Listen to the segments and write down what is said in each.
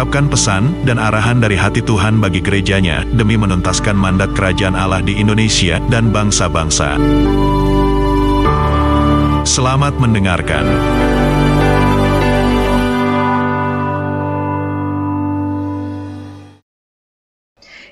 mengungkapkan pesan dan arahan dari hati Tuhan bagi gerejanya demi menuntaskan mandat kerajaan Allah di Indonesia dan bangsa-bangsa. Selamat mendengarkan.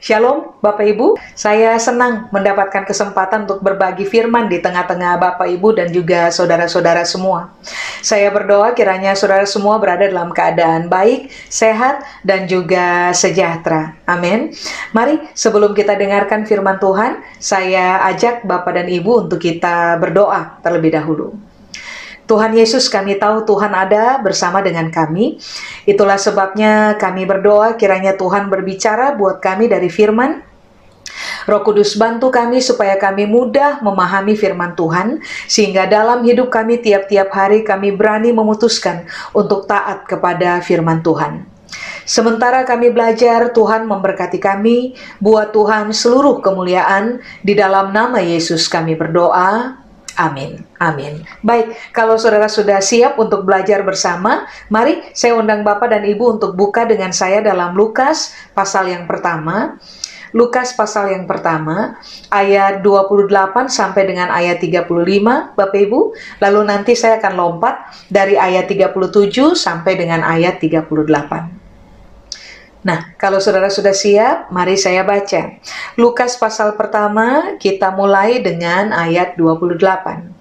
Shalom Bapak Ibu, saya senang mendapatkan kesempatan untuk berbagi firman di tengah-tengah Bapak Ibu dan juga saudara-saudara semua. Saya berdoa kiranya saudara semua berada dalam keadaan baik, sehat, dan juga sejahtera. Amin. Mari sebelum kita dengarkan firman Tuhan, saya ajak Bapak dan Ibu untuk kita berdoa terlebih dahulu. Tuhan Yesus kami tahu Tuhan ada bersama dengan kami. Itulah sebabnya kami berdoa kiranya Tuhan berbicara buat kami dari firman. Roh Kudus bantu kami supaya kami mudah memahami firman Tuhan sehingga dalam hidup kami tiap-tiap hari kami berani memutuskan untuk taat kepada firman Tuhan. Sementara kami belajar, Tuhan memberkati kami, buat Tuhan seluruh kemuliaan. Di dalam nama Yesus kami berdoa. Amin. Amin. Baik, kalau saudara sudah siap untuk belajar bersama, mari saya undang Bapak dan Ibu untuk buka dengan saya dalam Lukas pasal yang pertama. Lukas pasal yang pertama, ayat 28 sampai dengan ayat 35, Bapak Ibu. Lalu nanti saya akan lompat dari ayat 37 sampai dengan ayat 38. Nah, kalau saudara sudah siap, mari saya baca. Lukas pasal pertama, kita mulai dengan ayat 28.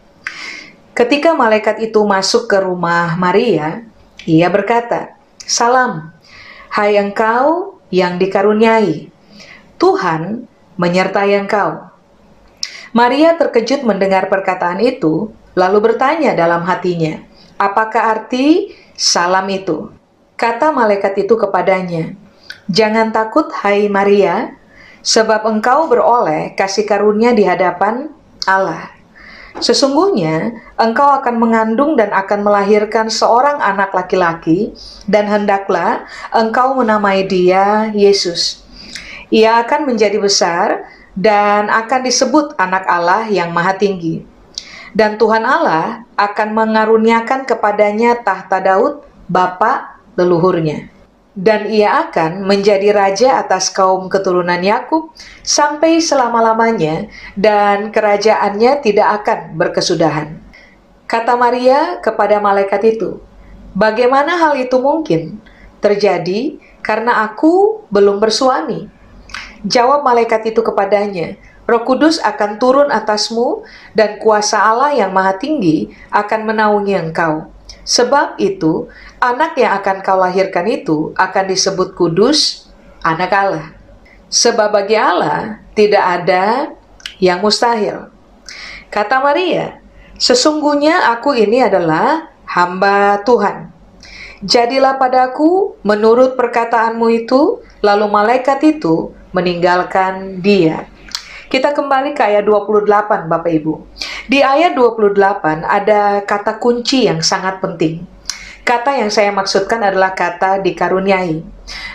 Ketika malaikat itu masuk ke rumah Maria, ia berkata, Salam, hai engkau yang dikaruniai, Tuhan menyertai engkau. Maria terkejut mendengar perkataan itu, lalu bertanya dalam hatinya, apakah arti salam itu? Kata malaikat itu kepadanya, Jangan takut, hai Maria, sebab engkau beroleh kasih karunia di hadapan Allah. Sesungguhnya engkau akan mengandung dan akan melahirkan seorang anak laki-laki, dan hendaklah engkau menamai dia Yesus. Ia akan menjadi besar dan akan disebut Anak Allah yang Maha Tinggi. Dan Tuhan Allah akan mengaruniakan kepadanya tahta Daud, bapa leluhurnya dan ia akan menjadi raja atas kaum keturunan Yakub sampai selama-lamanya dan kerajaannya tidak akan berkesudahan. Kata Maria kepada malaikat itu, "Bagaimana hal itu mungkin terjadi karena aku belum bersuami?" Jawab malaikat itu kepadanya, Roh Kudus akan turun atasmu dan kuasa Allah yang Maha Tinggi akan menaungi engkau. Sebab itu, anak yang akan kau lahirkan itu akan disebut kudus, anak Allah. Sebab bagi Allah tidak ada yang mustahil. Kata Maria, sesungguhnya aku ini adalah hamba Tuhan. Jadilah padaku menurut perkataanmu itu, lalu malaikat itu meninggalkan dia. Kita kembali ke ayat 28 Bapak Ibu. Di ayat 28 ada kata kunci yang sangat penting. Kata yang saya maksudkan adalah kata dikaruniai.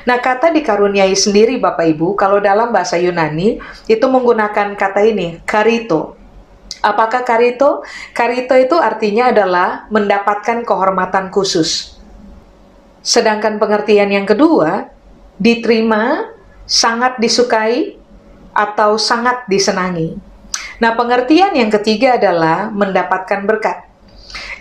Nah, kata dikaruniai sendiri Bapak Ibu, kalau dalam bahasa Yunani itu menggunakan kata ini, karito. Apakah karito? Karito itu artinya adalah mendapatkan kehormatan khusus. Sedangkan pengertian yang kedua, diterima, sangat disukai, atau sangat disenangi. Nah, pengertian yang ketiga adalah mendapatkan berkat.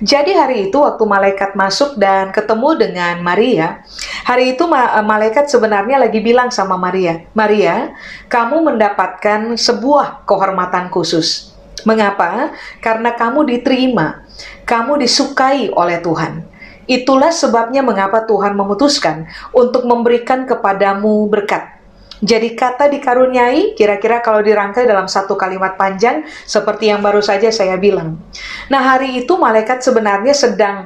Jadi hari itu waktu malaikat masuk dan ketemu dengan Maria, hari itu ma malaikat sebenarnya lagi bilang sama Maria, "Maria, kamu mendapatkan sebuah kehormatan khusus." Mengapa? Karena kamu diterima, kamu disukai oleh Tuhan. Itulah sebabnya mengapa Tuhan memutuskan untuk memberikan kepadamu berkat. Jadi kata dikaruniai kira-kira kalau dirangkai dalam satu kalimat panjang seperti yang baru saja saya bilang. Nah hari itu malaikat sebenarnya sedang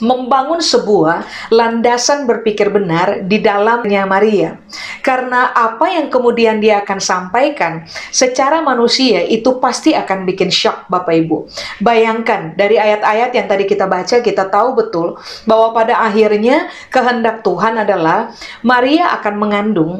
membangun sebuah landasan berpikir benar di dalamnya Maria. Karena apa yang kemudian dia akan sampaikan secara manusia itu pasti akan bikin shock Bapak Ibu. Bayangkan dari ayat-ayat yang tadi kita baca kita tahu betul bahwa pada akhirnya kehendak Tuhan adalah Maria akan mengandung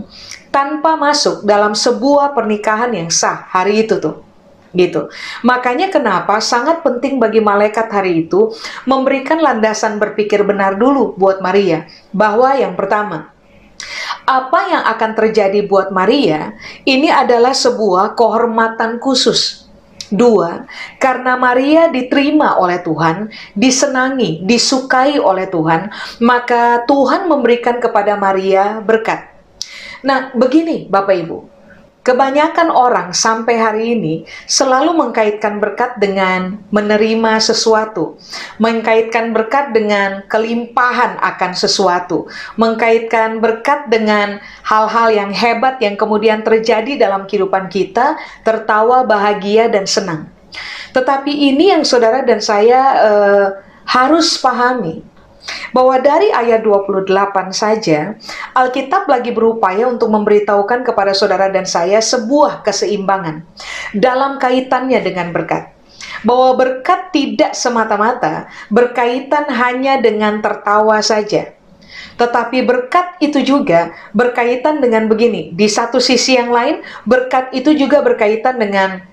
tanpa masuk dalam sebuah pernikahan yang sah hari itu tuh gitu. Makanya kenapa sangat penting bagi malaikat hari itu memberikan landasan berpikir benar dulu buat Maria. Bahwa yang pertama, apa yang akan terjadi buat Maria ini adalah sebuah kehormatan khusus. Dua, karena Maria diterima oleh Tuhan, disenangi, disukai oleh Tuhan, maka Tuhan memberikan kepada Maria berkat. Nah, begini Bapak Ibu, Kebanyakan orang sampai hari ini selalu mengkaitkan berkat dengan menerima sesuatu, mengkaitkan berkat dengan kelimpahan akan sesuatu, mengkaitkan berkat dengan hal-hal yang hebat yang kemudian terjadi dalam kehidupan kita, tertawa, bahagia, dan senang. Tetapi ini yang saudara dan saya uh, harus pahami bahwa dari ayat 28 saja Alkitab lagi berupaya untuk memberitahukan kepada saudara dan saya sebuah keseimbangan dalam kaitannya dengan berkat. Bahwa berkat tidak semata-mata berkaitan hanya dengan tertawa saja. Tetapi berkat itu juga berkaitan dengan begini. Di satu sisi yang lain, berkat itu juga berkaitan dengan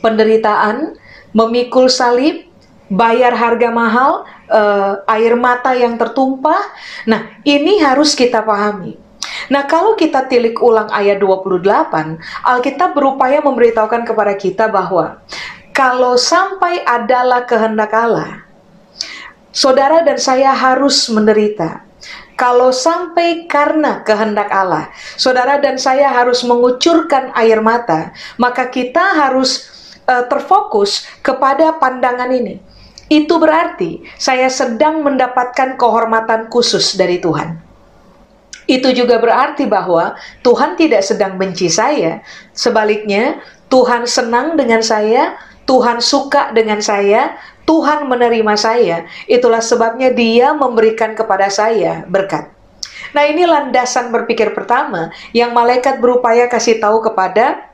penderitaan, memikul salib, bayar harga mahal, uh, air mata yang tertumpah. Nah, ini harus kita pahami. Nah, kalau kita tilik ulang ayat 28, Alkitab berupaya memberitahukan kepada kita bahwa kalau sampai adalah kehendak Allah, saudara dan saya harus menderita. Kalau sampai karena kehendak Allah, saudara dan saya harus mengucurkan air mata, maka kita harus uh, terfokus kepada pandangan ini itu berarti saya sedang mendapatkan kehormatan khusus dari Tuhan. Itu juga berarti bahwa Tuhan tidak sedang benci saya. Sebaliknya, Tuhan senang dengan saya, Tuhan suka dengan saya, Tuhan menerima saya. Itulah sebabnya Dia memberikan kepada saya berkat. Nah, ini landasan berpikir pertama yang malaikat berupaya kasih tahu kepada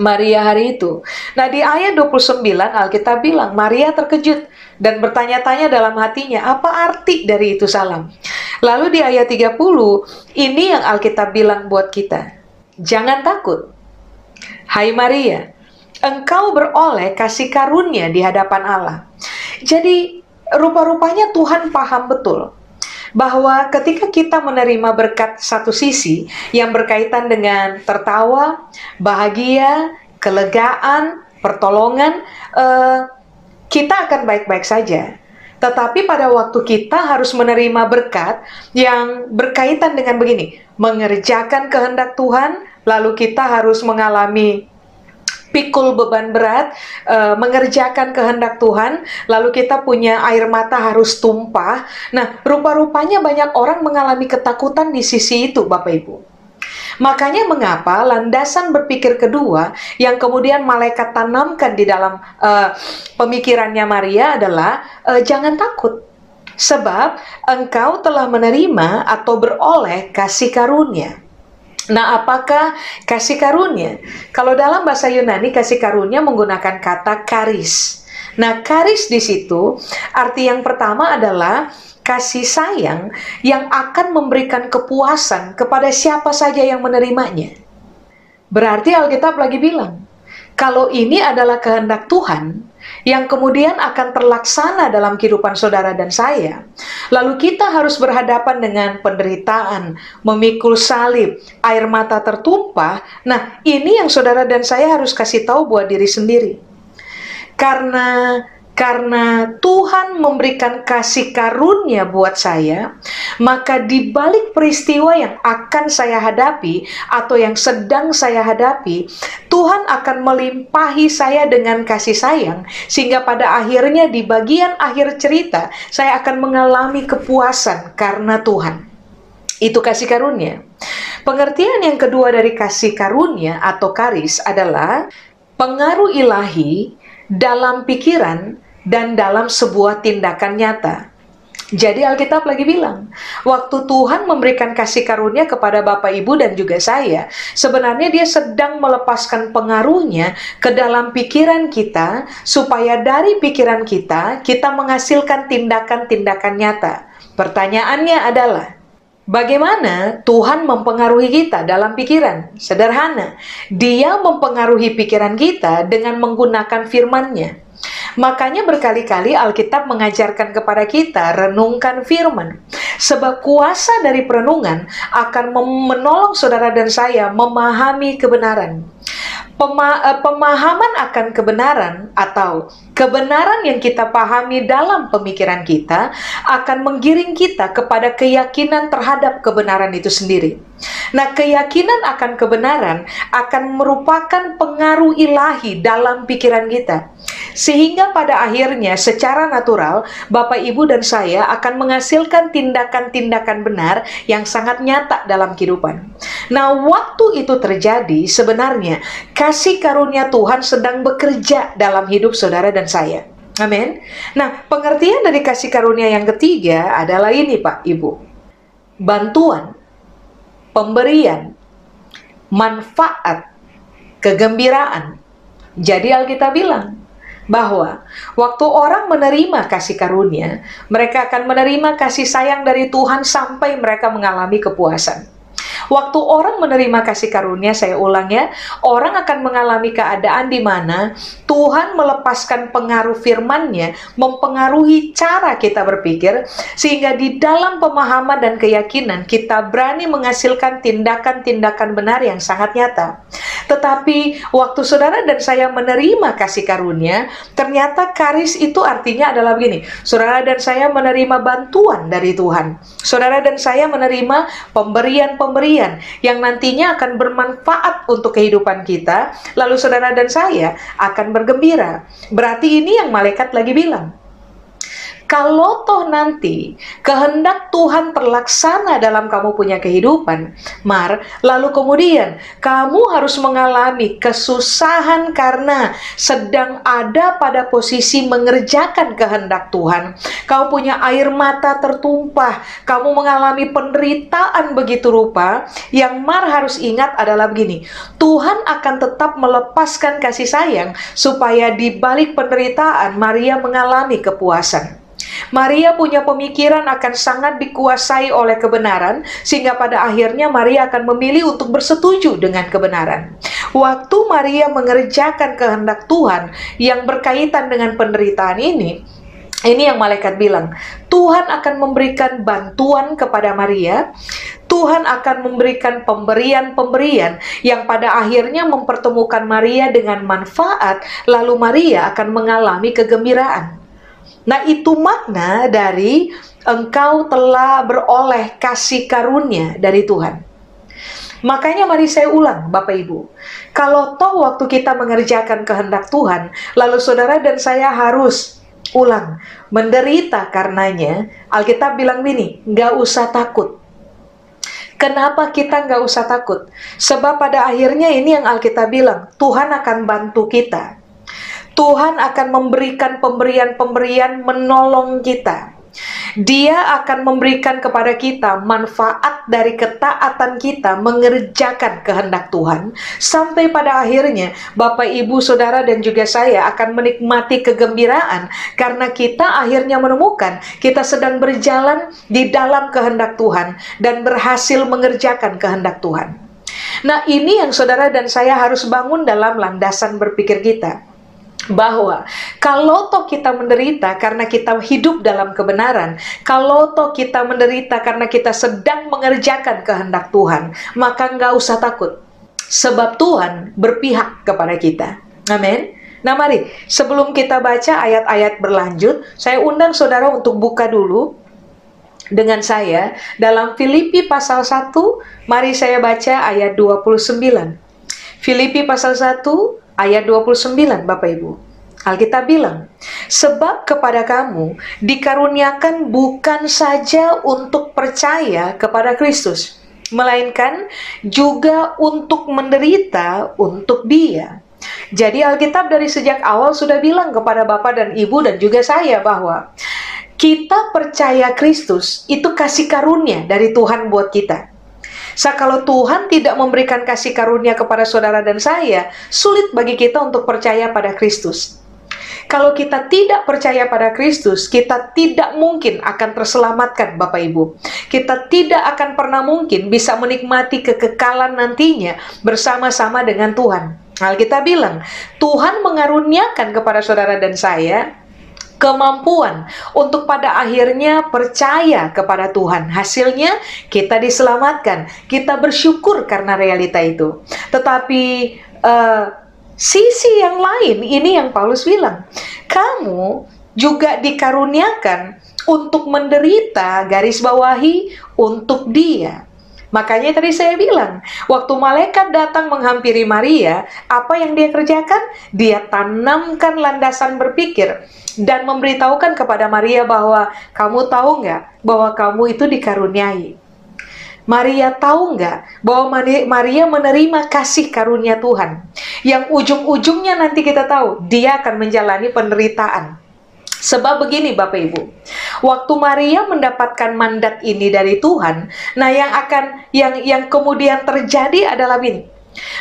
Maria hari itu. Nah di ayat 29 Alkitab bilang Maria terkejut dan bertanya-tanya dalam hatinya apa arti dari itu salam. Lalu di ayat 30 ini yang Alkitab bilang buat kita. Jangan takut. Hai Maria, engkau beroleh kasih karunia di hadapan Allah. Jadi rupa-rupanya Tuhan paham betul bahwa ketika kita menerima berkat satu sisi yang berkaitan dengan tertawa, bahagia, kelegaan, pertolongan, uh, kita akan baik-baik saja. Tetapi pada waktu kita harus menerima berkat yang berkaitan dengan begini, mengerjakan kehendak Tuhan, lalu kita harus mengalami pikul beban berat, uh, mengerjakan kehendak Tuhan, lalu kita punya air mata harus tumpah. Nah, rupa-rupanya banyak orang mengalami ketakutan di sisi itu, Bapak Ibu. Makanya mengapa landasan berpikir kedua yang kemudian malaikat tanamkan di dalam uh, pemikirannya Maria adalah uh, jangan takut. Sebab engkau telah menerima atau beroleh kasih karunia. Nah, apakah kasih karunia? Kalau dalam bahasa Yunani, kasih karunia menggunakan kata karis. Nah, karis di situ arti yang pertama adalah kasih sayang yang akan memberikan kepuasan kepada siapa saja yang menerimanya. Berarti Alkitab lagi bilang, kalau ini adalah kehendak Tuhan, yang kemudian akan terlaksana dalam kehidupan saudara dan saya. Lalu kita harus berhadapan dengan penderitaan, memikul salib, air mata tertumpah. Nah, ini yang saudara dan saya harus kasih tahu buat diri sendiri. Karena karena Tuhan memberikan kasih karunia buat saya, maka di balik peristiwa yang akan saya hadapi atau yang sedang saya hadapi, Tuhan akan melimpahi saya dengan kasih sayang, sehingga pada akhirnya di bagian akhir cerita saya akan mengalami kepuasan karena Tuhan. Itu kasih karunia. Pengertian yang kedua dari kasih karunia atau karis adalah pengaruh ilahi dalam pikiran dan dalam sebuah tindakan nyata. Jadi Alkitab lagi bilang, waktu Tuhan memberikan kasih karunia kepada Bapak Ibu dan juga saya, sebenarnya dia sedang melepaskan pengaruhnya ke dalam pikiran kita supaya dari pikiran kita kita menghasilkan tindakan-tindakan nyata. Pertanyaannya adalah, Bagaimana Tuhan mempengaruhi kita dalam pikiran? Sederhana, Dia mempengaruhi pikiran kita dengan menggunakan firman-Nya. Makanya berkali-kali Alkitab mengajarkan kepada kita renungkan firman. Sebab kuasa dari perenungan akan menolong saudara dan saya memahami kebenaran. Pema eh, pemahaman akan kebenaran atau kebenaran yang kita pahami dalam pemikiran kita akan menggiring kita kepada keyakinan terhadap kebenaran itu sendiri. Nah, keyakinan akan kebenaran akan merupakan pengaruh ilahi dalam pikiran kita. Sehingga pada akhirnya secara natural Bapak Ibu dan saya akan menghasilkan tindakan-tindakan benar yang sangat nyata dalam kehidupan. Nah, waktu itu terjadi sebenarnya kasih karunia Tuhan sedang bekerja dalam hidup saudara dan saya. Amin. Nah, pengertian dari kasih karunia yang ketiga adalah ini, Pak Ibu. Bantuan, pemberian, manfaat, kegembiraan. Jadi Alkitab bilang, bahwa waktu orang menerima kasih karunia, mereka akan menerima kasih sayang dari Tuhan sampai mereka mengalami kepuasan. Waktu orang menerima kasih karunia, saya ulang ya, orang akan mengalami keadaan di mana Tuhan melepaskan pengaruh firman-Nya, mempengaruhi cara kita berpikir, sehingga di dalam pemahaman dan keyakinan kita berani menghasilkan tindakan-tindakan benar yang sangat nyata. Tetapi waktu saudara dan saya menerima kasih karunia, ternyata karis itu artinya adalah begini, saudara dan saya menerima bantuan dari Tuhan. Saudara dan saya menerima pemberian-pemberian yang nantinya akan bermanfaat untuk kehidupan kita, lalu saudara dan saya akan bergembira. Berarti ini yang malaikat lagi bilang kalau toh nanti kehendak Tuhan terlaksana dalam kamu punya kehidupan, Mar, lalu kemudian kamu harus mengalami kesusahan karena sedang ada pada posisi mengerjakan kehendak Tuhan. Kamu punya air mata tertumpah, kamu mengalami penderitaan begitu rupa, yang Mar harus ingat adalah begini, Tuhan akan tetap melepaskan kasih sayang supaya di balik penderitaan Maria mengalami kepuasan. Maria punya pemikiran akan sangat dikuasai oleh kebenaran, sehingga pada akhirnya Maria akan memilih untuk bersetuju dengan kebenaran. Waktu Maria mengerjakan kehendak Tuhan yang berkaitan dengan penderitaan ini, ini yang malaikat bilang, Tuhan akan memberikan bantuan kepada Maria, Tuhan akan memberikan pemberian-pemberian yang pada akhirnya mempertemukan Maria dengan manfaat, lalu Maria akan mengalami kegembiraan. Nah, itu makna dari engkau telah beroleh kasih karunia dari Tuhan. Makanya mari saya ulang Bapak Ibu. Kalau toh waktu kita mengerjakan kehendak Tuhan, lalu saudara dan saya harus ulang, menderita karenanya, Alkitab bilang gini, nggak usah takut. Kenapa kita nggak usah takut? Sebab pada akhirnya ini yang Alkitab bilang, Tuhan akan bantu kita. Tuhan akan memberikan pemberian-pemberian menolong kita. Dia akan memberikan kepada kita manfaat dari ketaatan kita mengerjakan kehendak Tuhan sampai pada akhirnya Bapak Ibu Saudara dan juga saya akan menikmati kegembiraan karena kita akhirnya menemukan kita sedang berjalan di dalam kehendak Tuhan dan berhasil mengerjakan kehendak Tuhan. Nah, ini yang saudara dan saya harus bangun dalam landasan berpikir kita bahwa kalau toh kita menderita karena kita hidup dalam kebenaran, kalau toh kita menderita karena kita sedang mengerjakan kehendak Tuhan, maka nggak usah takut. Sebab Tuhan berpihak kepada kita. Amin. Nah mari, sebelum kita baca ayat-ayat berlanjut, saya undang saudara untuk buka dulu dengan saya dalam Filipi pasal 1, mari saya baca ayat 29. Filipi pasal 1 ayat 29 Bapak Ibu. Alkitab bilang, sebab kepada kamu dikaruniakan bukan saja untuk percaya kepada Kristus, melainkan juga untuk menderita untuk Dia. Jadi Alkitab dari sejak awal sudah bilang kepada Bapak dan Ibu dan juga saya bahwa kita percaya Kristus itu kasih karunia dari Tuhan buat kita. Sa kalau Tuhan tidak memberikan kasih karunia kepada saudara dan saya, sulit bagi kita untuk percaya pada Kristus. Kalau kita tidak percaya pada Kristus, kita tidak mungkin akan terselamatkan, Bapak Ibu. Kita tidak akan pernah mungkin bisa menikmati kekekalan nantinya bersama-sama dengan Tuhan. Alkitab bilang, Tuhan mengaruniakan kepada saudara dan saya kemampuan untuk pada akhirnya percaya kepada Tuhan. Hasilnya kita diselamatkan, kita bersyukur karena realita itu. Tetapi uh, sisi yang lain ini yang Paulus bilang, kamu juga dikaruniakan untuk menderita garis bawahi untuk dia. Makanya tadi saya bilang, waktu malaikat datang menghampiri Maria, apa yang dia kerjakan? Dia tanamkan landasan berpikir dan memberitahukan kepada Maria bahwa kamu tahu nggak bahwa kamu itu dikaruniai. Maria tahu nggak bahwa Maria menerima kasih karunia Tuhan yang ujung-ujungnya nanti kita tahu dia akan menjalani penderitaan. Sebab begini Bapak Ibu, waktu Maria mendapatkan mandat ini dari Tuhan, nah yang akan yang yang kemudian terjadi adalah ini.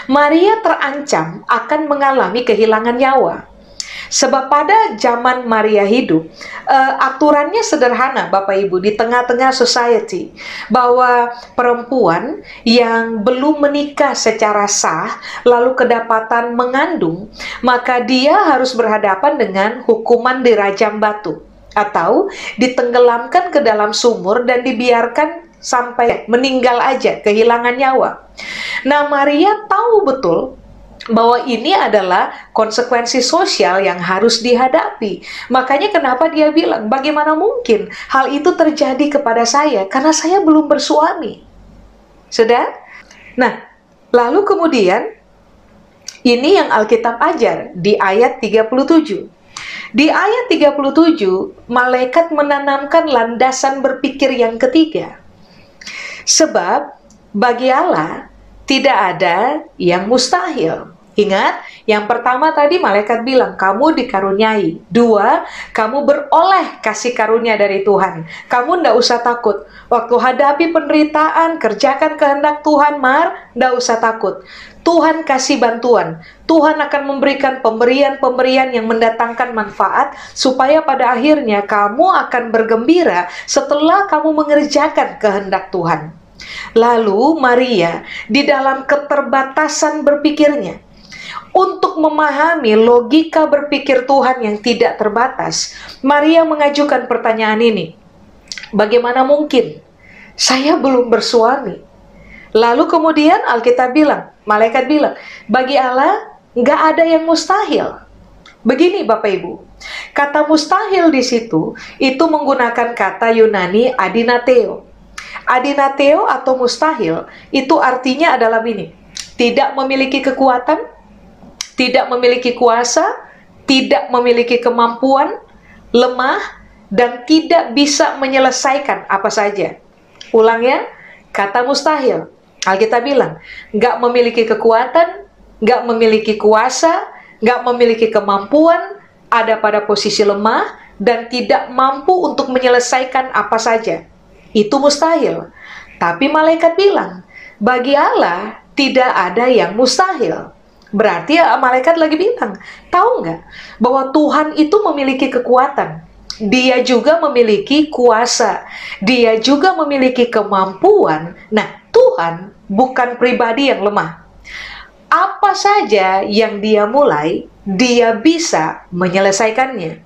Maria terancam akan mengalami kehilangan nyawa. Sebab pada zaman Maria hidup, uh, aturannya sederhana Bapak Ibu di tengah-tengah society bahwa perempuan yang belum menikah secara sah lalu kedapatan mengandung, maka dia harus berhadapan dengan hukuman dirajam batu atau ditenggelamkan ke dalam sumur dan dibiarkan sampai meninggal aja, kehilangan nyawa. Nah, Maria tahu betul bahwa ini adalah konsekuensi sosial yang harus dihadapi. Makanya kenapa dia bilang, bagaimana mungkin hal itu terjadi kepada saya karena saya belum bersuami. Sudah? Nah, lalu kemudian ini yang Alkitab ajar di ayat 37. Di ayat 37, malaikat menanamkan landasan berpikir yang ketiga. Sebab bagi Allah tidak ada yang mustahil. Ingat, yang pertama tadi malaikat bilang, kamu dikaruniai. Dua, kamu beroleh kasih karunia dari Tuhan. Kamu ndak usah takut. Waktu hadapi penderitaan, kerjakan kehendak Tuhan, Mar, ndak usah takut. Tuhan kasih bantuan. Tuhan akan memberikan pemberian-pemberian yang mendatangkan manfaat supaya pada akhirnya kamu akan bergembira setelah kamu mengerjakan kehendak Tuhan. Lalu Maria di dalam keterbatasan berpikirnya, untuk memahami logika berpikir Tuhan yang tidak terbatas, Maria mengajukan pertanyaan ini. Bagaimana mungkin saya belum bersuami? Lalu kemudian Alkitab bilang, malaikat bilang, bagi Allah nggak ada yang mustahil. Begini Bapak Ibu, kata mustahil di situ itu menggunakan kata Yunani adinateo. Adinateo atau mustahil itu artinya adalah ini, tidak memiliki kekuatan, tidak memiliki kuasa, tidak memiliki kemampuan, lemah, dan tidak bisa menyelesaikan apa saja. Ulang ya, kata mustahil. Alkitab bilang, nggak memiliki kekuatan, nggak memiliki kuasa, nggak memiliki kemampuan, ada pada posisi lemah, dan tidak mampu untuk menyelesaikan apa saja. Itu mustahil. Tapi malaikat bilang, bagi Allah tidak ada yang mustahil. Berarti ya malaikat lagi bilang, tahu nggak bahwa Tuhan itu memiliki kekuatan. Dia juga memiliki kuasa. Dia juga memiliki kemampuan. Nah, Tuhan bukan pribadi yang lemah. Apa saja yang dia mulai, dia bisa menyelesaikannya.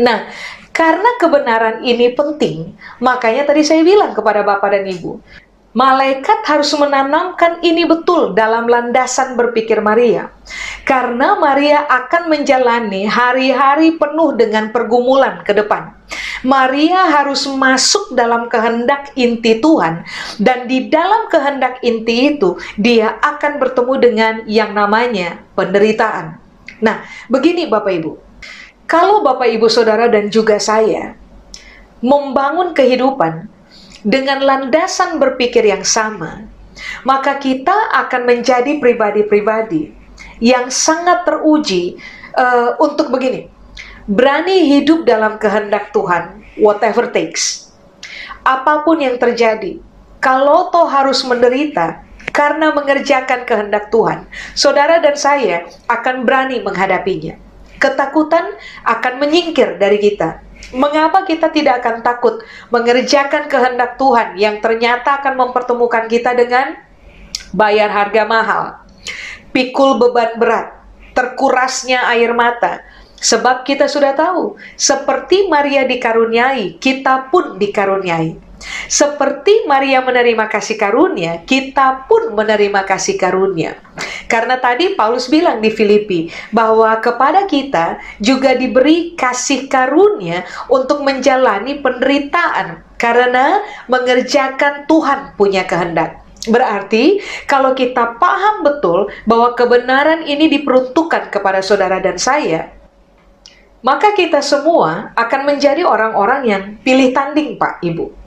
Nah, karena kebenaran ini penting, makanya tadi saya bilang kepada Bapak dan Ibu, Malaikat harus menanamkan ini betul dalam landasan berpikir Maria. Karena Maria akan menjalani hari-hari penuh dengan pergumulan ke depan. Maria harus masuk dalam kehendak inti Tuhan dan di dalam kehendak inti itu dia akan bertemu dengan yang namanya penderitaan. Nah, begini Bapak Ibu. Kalau Bapak Ibu Saudara dan juga saya membangun kehidupan dengan landasan berpikir yang sama, maka kita akan menjadi pribadi-pribadi yang sangat teruji uh, untuk begini. berani hidup dalam kehendak Tuhan, whatever takes. Apa pun yang terjadi, kalau toh harus menderita karena mengerjakan kehendak Tuhan, saudara dan saya akan berani menghadapinya. Ketakutan akan menyingkir dari kita. Mengapa kita tidak akan takut mengerjakan kehendak Tuhan yang ternyata akan mempertemukan kita dengan bayar harga mahal, pikul beban berat, terkurasnya air mata, Sebab kita sudah tahu, seperti Maria dikaruniai, kita pun dikaruniai. Seperti Maria menerima kasih karunia, kita pun menerima kasih karunia. Karena tadi Paulus bilang di Filipi bahwa kepada kita juga diberi kasih karunia untuk menjalani penderitaan karena mengerjakan Tuhan punya kehendak. Berarti, kalau kita paham betul bahwa kebenaran ini diperuntukkan kepada saudara dan saya, maka kita semua akan menjadi orang-orang yang pilih tanding, Pak Ibu.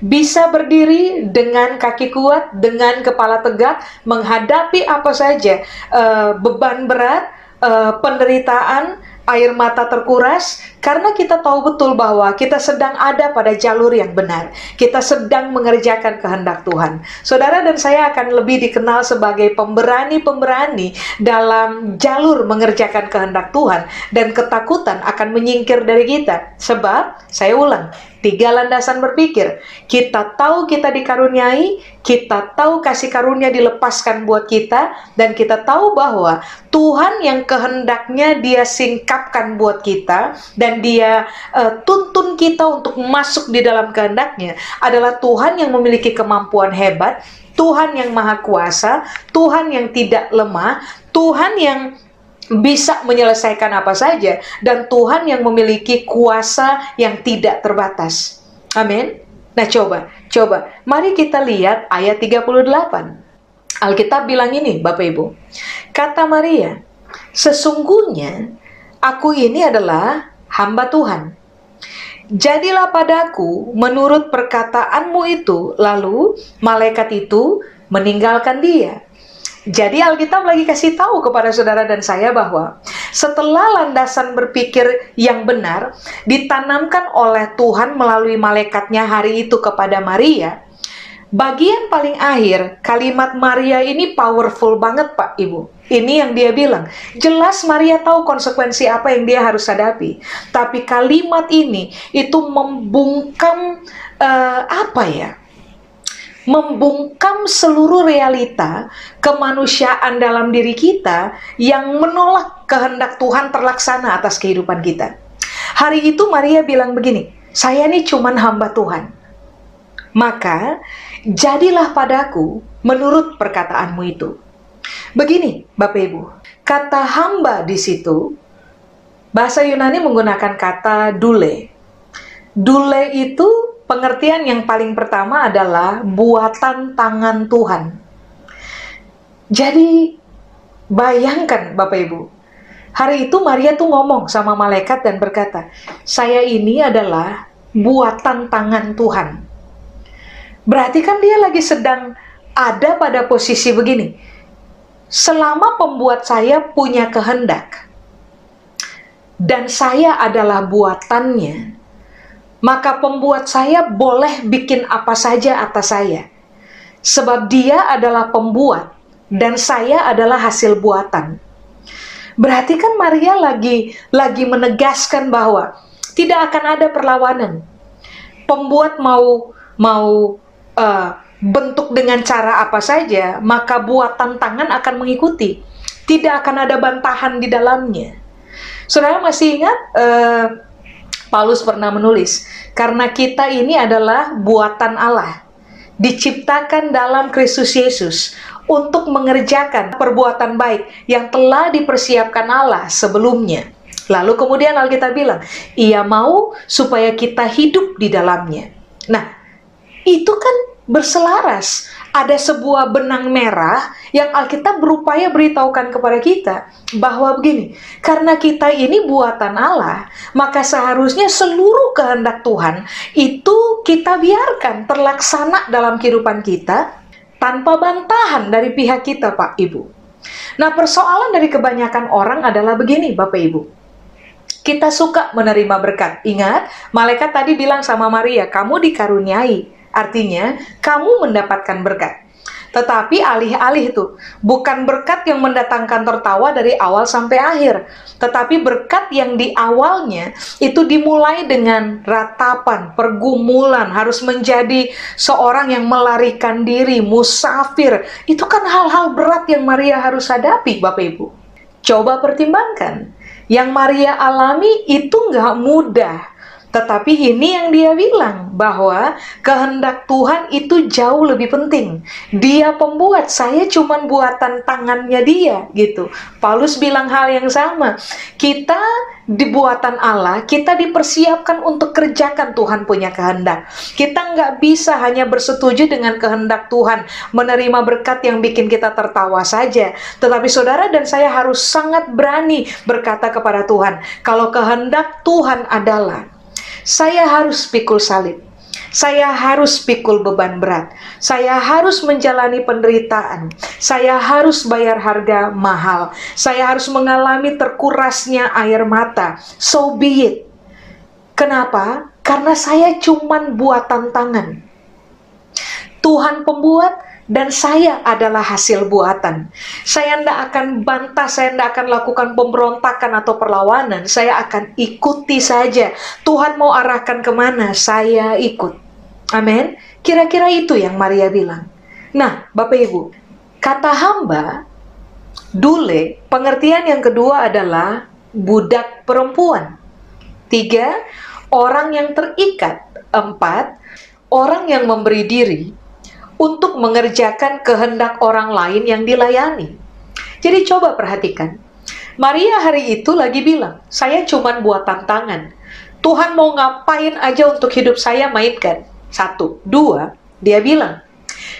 Bisa berdiri dengan kaki kuat, dengan kepala tegak, menghadapi apa saja uh, beban berat, uh, penderitaan, air mata terkuras karena kita tahu betul bahwa kita sedang ada pada jalur yang benar. Kita sedang mengerjakan kehendak Tuhan. Saudara dan saya akan lebih dikenal sebagai pemberani-pemberani dalam jalur mengerjakan kehendak Tuhan dan ketakutan akan menyingkir dari kita. Sebab saya ulang, Tiga landasan berpikir. Kita tahu kita dikaruniai, kita tahu kasih karunia dilepaskan buat kita, dan kita tahu bahwa Tuhan yang kehendaknya dia singkapkan buat kita, dan dia uh, tuntun kita untuk masuk di dalam kehendaknya adalah Tuhan yang memiliki kemampuan hebat, Tuhan yang maha kuasa, Tuhan yang tidak lemah, Tuhan yang bisa menyelesaikan apa saja dan Tuhan yang memiliki kuasa yang tidak terbatas. Amin. Nah, coba, coba. Mari kita lihat ayat 38. Alkitab bilang ini, Bapak Ibu. Kata Maria, "Sesungguhnya aku ini adalah hamba Tuhan. Jadilah padaku menurut perkataanmu itu." Lalu malaikat itu meninggalkan dia. Jadi Alkitab lagi kasih tahu kepada saudara dan saya bahwa setelah landasan berpikir yang benar ditanamkan oleh Tuhan melalui malaikatnya hari itu kepada Maria, bagian paling akhir kalimat Maria ini powerful banget Pak Ibu. Ini yang dia bilang. Jelas Maria tahu konsekuensi apa yang dia harus hadapi. Tapi kalimat ini itu membungkam uh, apa ya? membungkam seluruh realita kemanusiaan dalam diri kita yang menolak kehendak Tuhan terlaksana atas kehidupan kita. Hari itu Maria bilang begini, saya ini cuman hamba Tuhan. Maka jadilah padaku menurut perkataanmu itu. Begini, Bapak Ibu, kata hamba di situ bahasa Yunani menggunakan kata dule. Dule itu pengertian yang paling pertama adalah buatan tangan Tuhan. Jadi bayangkan Bapak Ibu, hari itu Maria tuh ngomong sama malaikat dan berkata, "Saya ini adalah buatan tangan Tuhan." Berarti kan dia lagi sedang ada pada posisi begini. Selama pembuat saya punya kehendak dan saya adalah buatannya, maka pembuat saya boleh bikin apa saja atas saya. Sebab dia adalah pembuat dan saya adalah hasil buatan. Berarti kan Maria lagi lagi menegaskan bahwa tidak akan ada perlawanan. Pembuat mau mau uh, bentuk dengan cara apa saja, maka buatan tangan akan mengikuti. Tidak akan ada bantahan di dalamnya. Saudara masih ingat uh, Paulus pernah menulis, karena kita ini adalah buatan Allah, diciptakan dalam Kristus Yesus untuk mengerjakan perbuatan baik yang telah dipersiapkan Allah sebelumnya. Lalu kemudian Alkitab bilang, ia mau supaya kita hidup di dalamnya. Nah, itu kan berselaras ada sebuah benang merah yang Alkitab berupaya beritahukan kepada kita bahwa begini, karena kita ini buatan Allah, maka seharusnya seluruh kehendak Tuhan itu kita biarkan terlaksana dalam kehidupan kita tanpa bantahan dari pihak kita, Pak Ibu. Nah, persoalan dari kebanyakan orang adalah begini, Bapak Ibu. kita suka menerima berkat. Ingat, malaikat tadi bilang sama Maria, "Kamu dikaruniai." Artinya, kamu mendapatkan berkat. Tetapi alih-alih itu bukan berkat yang mendatangkan tertawa dari awal sampai akhir, tetapi berkat yang di awalnya itu dimulai dengan ratapan, pergumulan, harus menjadi seorang yang melarikan diri, musafir. Itu kan hal-hal berat yang Maria harus hadapi, Bapak Ibu. Coba pertimbangkan, yang Maria alami itu nggak mudah tetapi ini yang dia bilang bahwa kehendak Tuhan itu jauh lebih penting. Dia pembuat, saya cuma buatan tangannya dia gitu. Paulus bilang hal yang sama. Kita dibuatan Allah, kita dipersiapkan untuk kerjakan Tuhan punya kehendak. Kita nggak bisa hanya bersetuju dengan kehendak Tuhan, menerima berkat yang bikin kita tertawa saja. Tetapi saudara dan saya harus sangat berani berkata kepada Tuhan, kalau kehendak Tuhan adalah saya harus pikul salib. Saya harus pikul beban berat. Saya harus menjalani penderitaan. Saya harus bayar harga mahal. Saya harus mengalami terkurasnya air mata. So be it. Kenapa? Karena saya cuman buatan tangan. Tuhan pembuat, dan saya adalah hasil buatan. Saya tidak akan bantah, saya tidak akan lakukan pemberontakan atau perlawanan. Saya akan ikuti saja. Tuhan mau arahkan ke mana, saya ikut. Amin. Kira-kira itu yang Maria bilang. Nah, Bapak Ibu, kata hamba, dule, pengertian yang kedua adalah budak perempuan. Tiga, orang yang terikat. Empat, orang yang memberi diri untuk mengerjakan kehendak orang lain yang dilayani. Jadi coba perhatikan. Maria hari itu lagi bilang, saya cuma buat tantangan. Tuhan mau ngapain aja untuk hidup saya mainkan. Satu. Dua, dia bilang,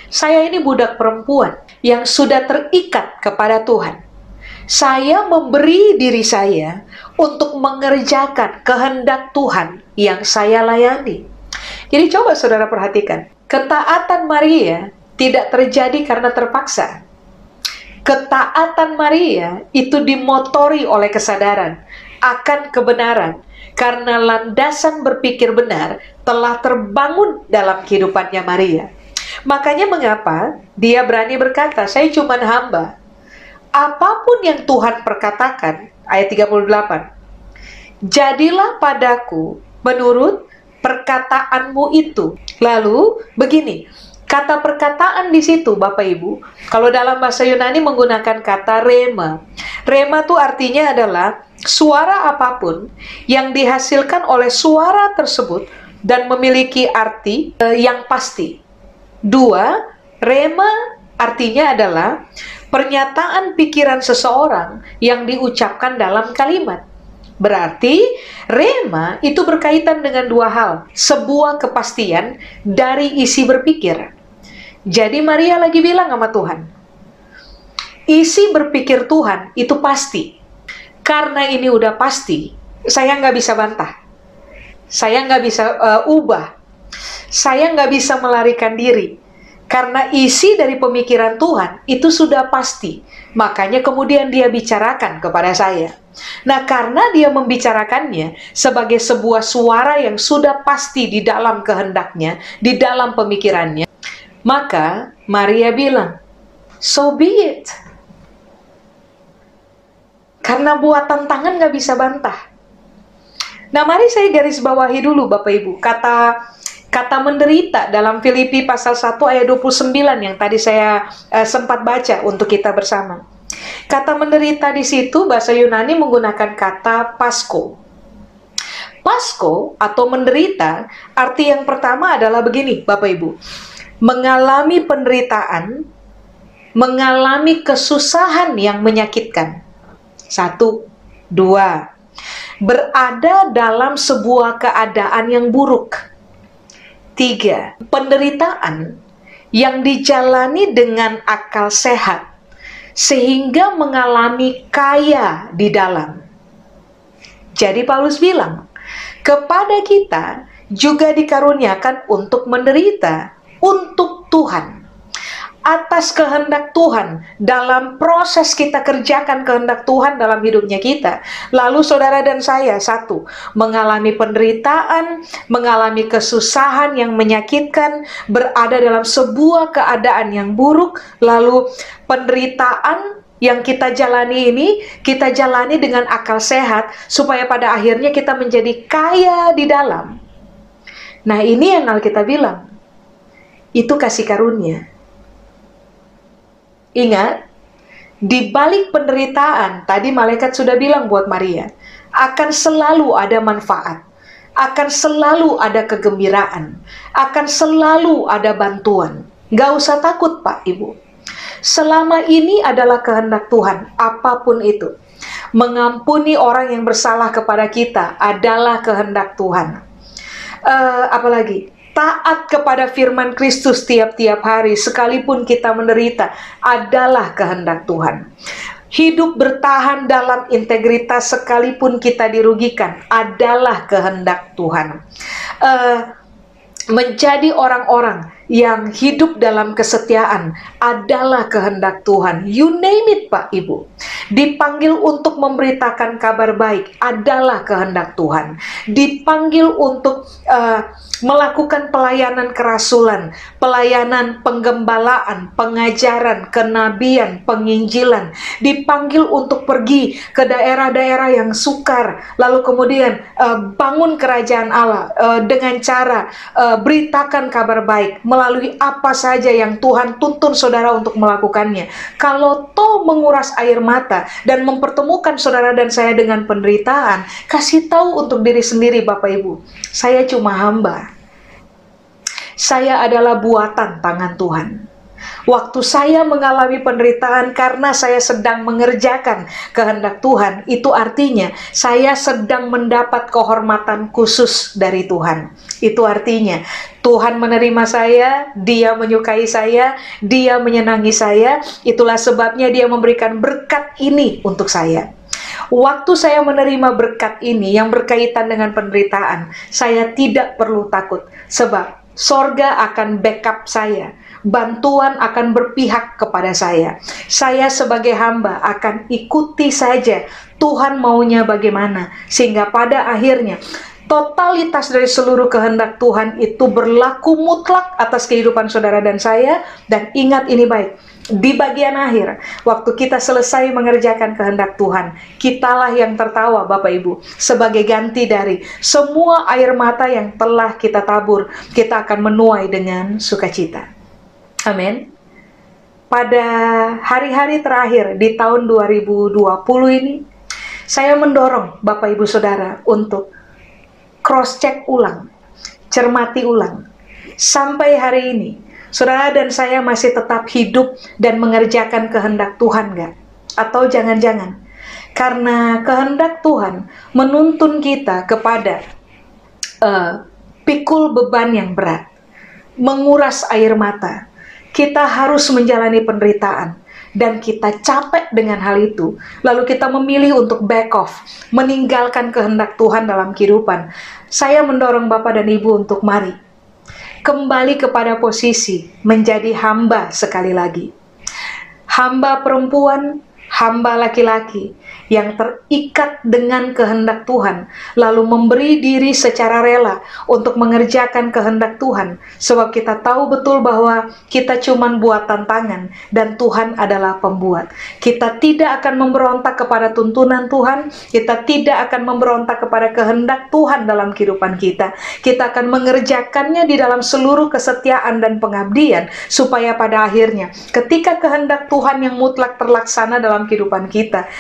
saya ini budak perempuan yang sudah terikat kepada Tuhan. Saya memberi diri saya untuk mengerjakan kehendak Tuhan yang saya layani. Jadi coba saudara perhatikan, Ketaatan Maria tidak terjadi karena terpaksa. Ketaatan Maria itu dimotori oleh kesadaran akan kebenaran karena landasan berpikir benar telah terbangun dalam kehidupannya Maria. Makanya mengapa dia berani berkata, saya cuma hamba. Apa pun yang Tuhan perkatakan, ayat 38, jadilah padaku menurut perkataanmu itu. Lalu begini, kata perkataan di situ Bapak Ibu, kalau dalam bahasa Yunani menggunakan kata rema. Rema itu artinya adalah suara apa pun yang dihasilkan oleh suara tersebut dan memiliki arti eh, yang pasti. Dua, rema artinya adalah pernyataan pikiran seseorang yang diucapkan dalam kalimat. Berarti rema itu berkaitan dengan dua hal, sebuah kepastian dari isi berpikir. Jadi Maria lagi bilang sama Tuhan, isi berpikir Tuhan itu pasti. Karena ini udah pasti, saya nggak bisa bantah. Saya nggak bisa uh, ubah. Saya nggak bisa melarikan diri. Karena isi dari pemikiran Tuhan itu sudah pasti. Makanya kemudian dia bicarakan kepada saya. Nah, karena dia membicarakannya sebagai sebuah suara yang sudah pasti di dalam kehendaknya, di dalam pemikirannya, maka Maria bilang, "So be it." Karena buatan tangan nggak bisa bantah. Nah, mari saya garis bawahi dulu Bapak Ibu, kata kata menderita dalam Filipi pasal 1 ayat 29 yang tadi saya uh, sempat baca untuk kita bersama. Kata menderita di situ bahasa Yunani menggunakan kata pasko. Pasko atau menderita arti yang pertama adalah begini, Bapak Ibu. Mengalami penderitaan, mengalami kesusahan yang menyakitkan. Satu, dua. Berada dalam sebuah keadaan yang buruk. Tiga, penderitaan yang dijalani dengan akal sehat sehingga mengalami kaya di dalam. Jadi Paulus bilang, kepada kita juga dikaruniakan untuk menderita untuk Tuhan. Atas kehendak Tuhan dalam proses kita kerjakan kehendak Tuhan dalam hidupnya kita. Lalu saudara dan saya satu, mengalami penderitaan, mengalami kesusahan yang menyakitkan, berada dalam sebuah keadaan yang buruk, lalu penderitaan yang kita jalani ini, kita jalani dengan akal sehat supaya pada akhirnya kita menjadi kaya di dalam. Nah, ini yang Alkitab bilang. Itu kasih karunia Ingat, di balik penderitaan, tadi malaikat sudah bilang buat Maria, akan selalu ada manfaat, akan selalu ada kegembiraan, akan selalu ada bantuan. Gak usah takut Pak Ibu. Selama ini adalah kehendak Tuhan, apa pun itu. Mengampuni orang yang bersalah kepada kita adalah kehendak Tuhan. Uh, apalagi taat kepada firman Kristus tiap-tiap hari, sekalipun kita menderita, adalah kehendak Tuhan. Hidup bertahan dalam integritas sekalipun kita dirugikan adalah kehendak Tuhan. Uh, menjadi orang-orang yang hidup dalam kesetiaan adalah kehendak Tuhan. You name it, Pak Ibu. Dipanggil untuk memberitakan kabar baik adalah kehendak Tuhan. Dipanggil untuk uh, melakukan pelayanan kerasulan, pelayanan penggembalaan, pengajaran, kenabian, penginjilan, dipanggil untuk pergi ke daerah-daerah yang sukar, lalu kemudian uh, bangun kerajaan Allah uh, dengan cara uh, beritakan kabar baik melalui apa saja yang Tuhan tuntun saudara untuk melakukannya. Kalau toh menguras air mata dan mempertemukan saudara dan saya dengan penderitaan, kasih tahu untuk diri sendiri Bapak Ibu, saya cuma hamba saya adalah buatan tangan Tuhan. Waktu saya mengalami penderitaan karena saya sedang mengerjakan kehendak Tuhan, itu artinya saya sedang mendapat kehormatan khusus dari Tuhan. Itu artinya Tuhan menerima saya, Dia menyukai saya, Dia menyenangi saya. Itulah sebabnya Dia memberikan berkat ini untuk saya. Waktu saya menerima berkat ini yang berkaitan dengan penderitaan, saya tidak perlu takut, sebab sorga akan backup saya. Bantuan akan berpihak kepada saya. Saya sebagai hamba akan ikuti saja Tuhan maunya bagaimana. Sehingga pada akhirnya totalitas dari seluruh kehendak Tuhan itu berlaku mutlak atas kehidupan saudara dan saya. Dan ingat ini baik, di bagian akhir, waktu kita selesai mengerjakan kehendak Tuhan, kitalah yang tertawa Bapak Ibu, sebagai ganti dari semua air mata yang telah kita tabur, kita akan menuai dengan sukacita. Amin. Pada hari-hari terakhir di tahun 2020 ini, saya mendorong Bapak Ibu Saudara untuk cross-check ulang, cermati ulang. Sampai hari ini, saudara dan saya masih tetap hidup dan mengerjakan kehendak Tuhan nggak? Atau jangan-jangan karena kehendak Tuhan menuntun kita kepada uh, pikul beban yang berat, menguras air mata, kita harus menjalani penderitaan. Dan kita capek dengan hal itu, lalu kita memilih untuk back off, meninggalkan kehendak Tuhan dalam kehidupan. Saya mendorong Bapak dan Ibu untuk mari. Kembali kepada posisi menjadi hamba sekali lagi. Hamba perempuan, hamba laki-laki yang terikat dengan kehendak Tuhan, lalu memberi diri secara rela untuk mengerjakan kehendak Tuhan, sebab kita tahu betul bahwa kita cuma buatan tangan dan Tuhan adalah pembuat. Kita tidak akan memberontak kepada tuntunan Tuhan, kita tidak akan memberontak kepada kehendak Tuhan dalam kehidupan kita. Kita akan mengerjakannya di dalam seluruh kesetiaan dan pengabdian, supaya pada akhirnya, ketika kehendak Tuhan yang mutlak terlaksana dalam kehidupan kita,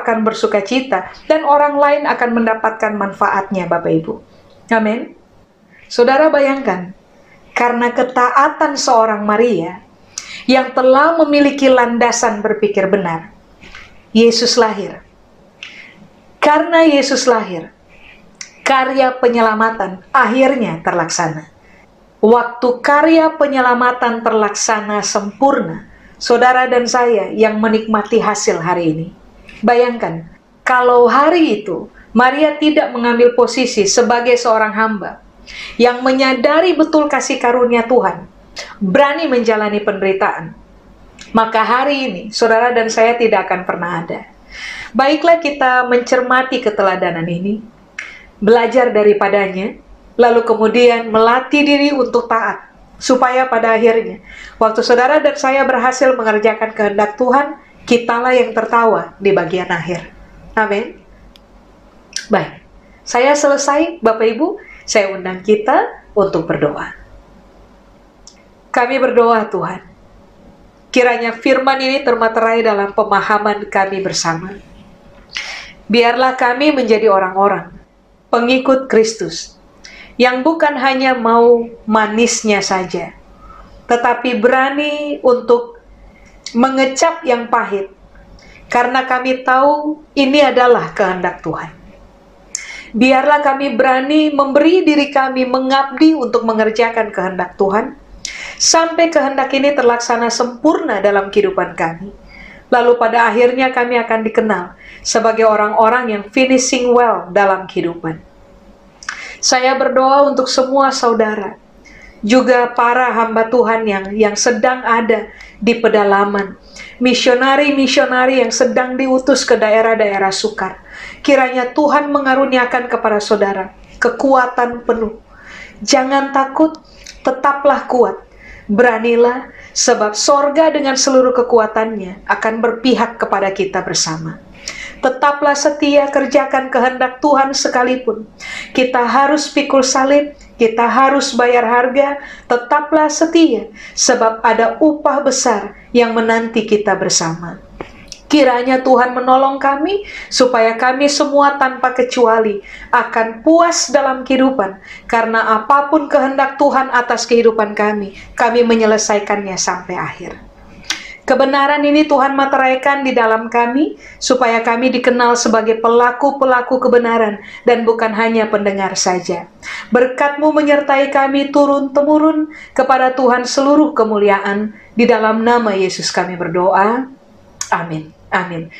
akan bersuka cita dan orang lain akan mendapatkan manfaatnya Bapak Ibu. Amin. Saudara bayangkan, karena ketaatan seorang Maria yang telah memiliki landasan berpikir benar, Yesus lahir. Karena Yesus lahir, karya penyelamatan akhirnya terlaksana. Waktu karya penyelamatan terlaksana sempurna, saudara dan saya yang menikmati hasil hari ini Bayangkan, kalau hari itu Maria tidak mengambil posisi sebagai seorang hamba yang menyadari betul kasih karunia Tuhan, berani menjalani penderitaan, maka hari ini saudara dan saya tidak akan pernah ada. Baiklah kita mencermati keteladanan ini, belajar daripadanya, lalu kemudian melatih diri untuk taat, supaya pada akhirnya, waktu saudara dan saya berhasil mengerjakan kehendak Tuhan, kitalah yang tertawa di bagian akhir. Amin. Baik, saya selesai, Bapak Ibu. Saya undang kita untuk berdoa. Kami berdoa, Tuhan. Kiranya firman ini termaterai dalam pemahaman kami bersama. Biarlah kami menjadi orang-orang pengikut Kristus yang bukan hanya mau manisnya saja, tetapi berani untuk mengecap yang pahit, karena kami tahu ini adalah kehendak Tuhan. Biarlah kami berani memberi diri kami mengabdi untuk mengerjakan kehendak Tuhan, sampai kehendak ini terlaksana sempurna dalam kehidupan kami. Lalu pada akhirnya kami akan dikenal sebagai orang-orang yang finishing well dalam kehidupan. Saya berdoa untuk semua saudara, juga para hamba Tuhan yang yang sedang ada di pedalaman, misionari-misionari yang sedang diutus ke daerah-daerah sukar. Kiranya Tuhan mengaruniakan kepada saudara kekuatan penuh. Jangan takut, tetaplah kuat. Beranilah, sebab sorga dengan seluruh kekuatannya akan berpihak kepada kita bersama. Tetaplah setia kerjakan kehendak Tuhan sekalipun. Kita harus pikul salib, kita harus bayar harga, tetaplah setia, sebab ada upah besar yang menanti kita bersama. Kiranya Tuhan menolong kami supaya kami semua tanpa kecuali akan puas dalam kehidupan karena apa pun kehendak Tuhan atas kehidupan kami, kami menyelesaikannya sampai akhir. Kebenaran ini Tuhan materaikan di dalam kami, supaya kami dikenal sebagai pelaku-pelaku kebenaran dan bukan hanya pendengar saja. Berkatmu menyertai kami turun-temurun kepada Tuhan seluruh kemuliaan. Di dalam nama Yesus kami berdoa. Amin. Amin.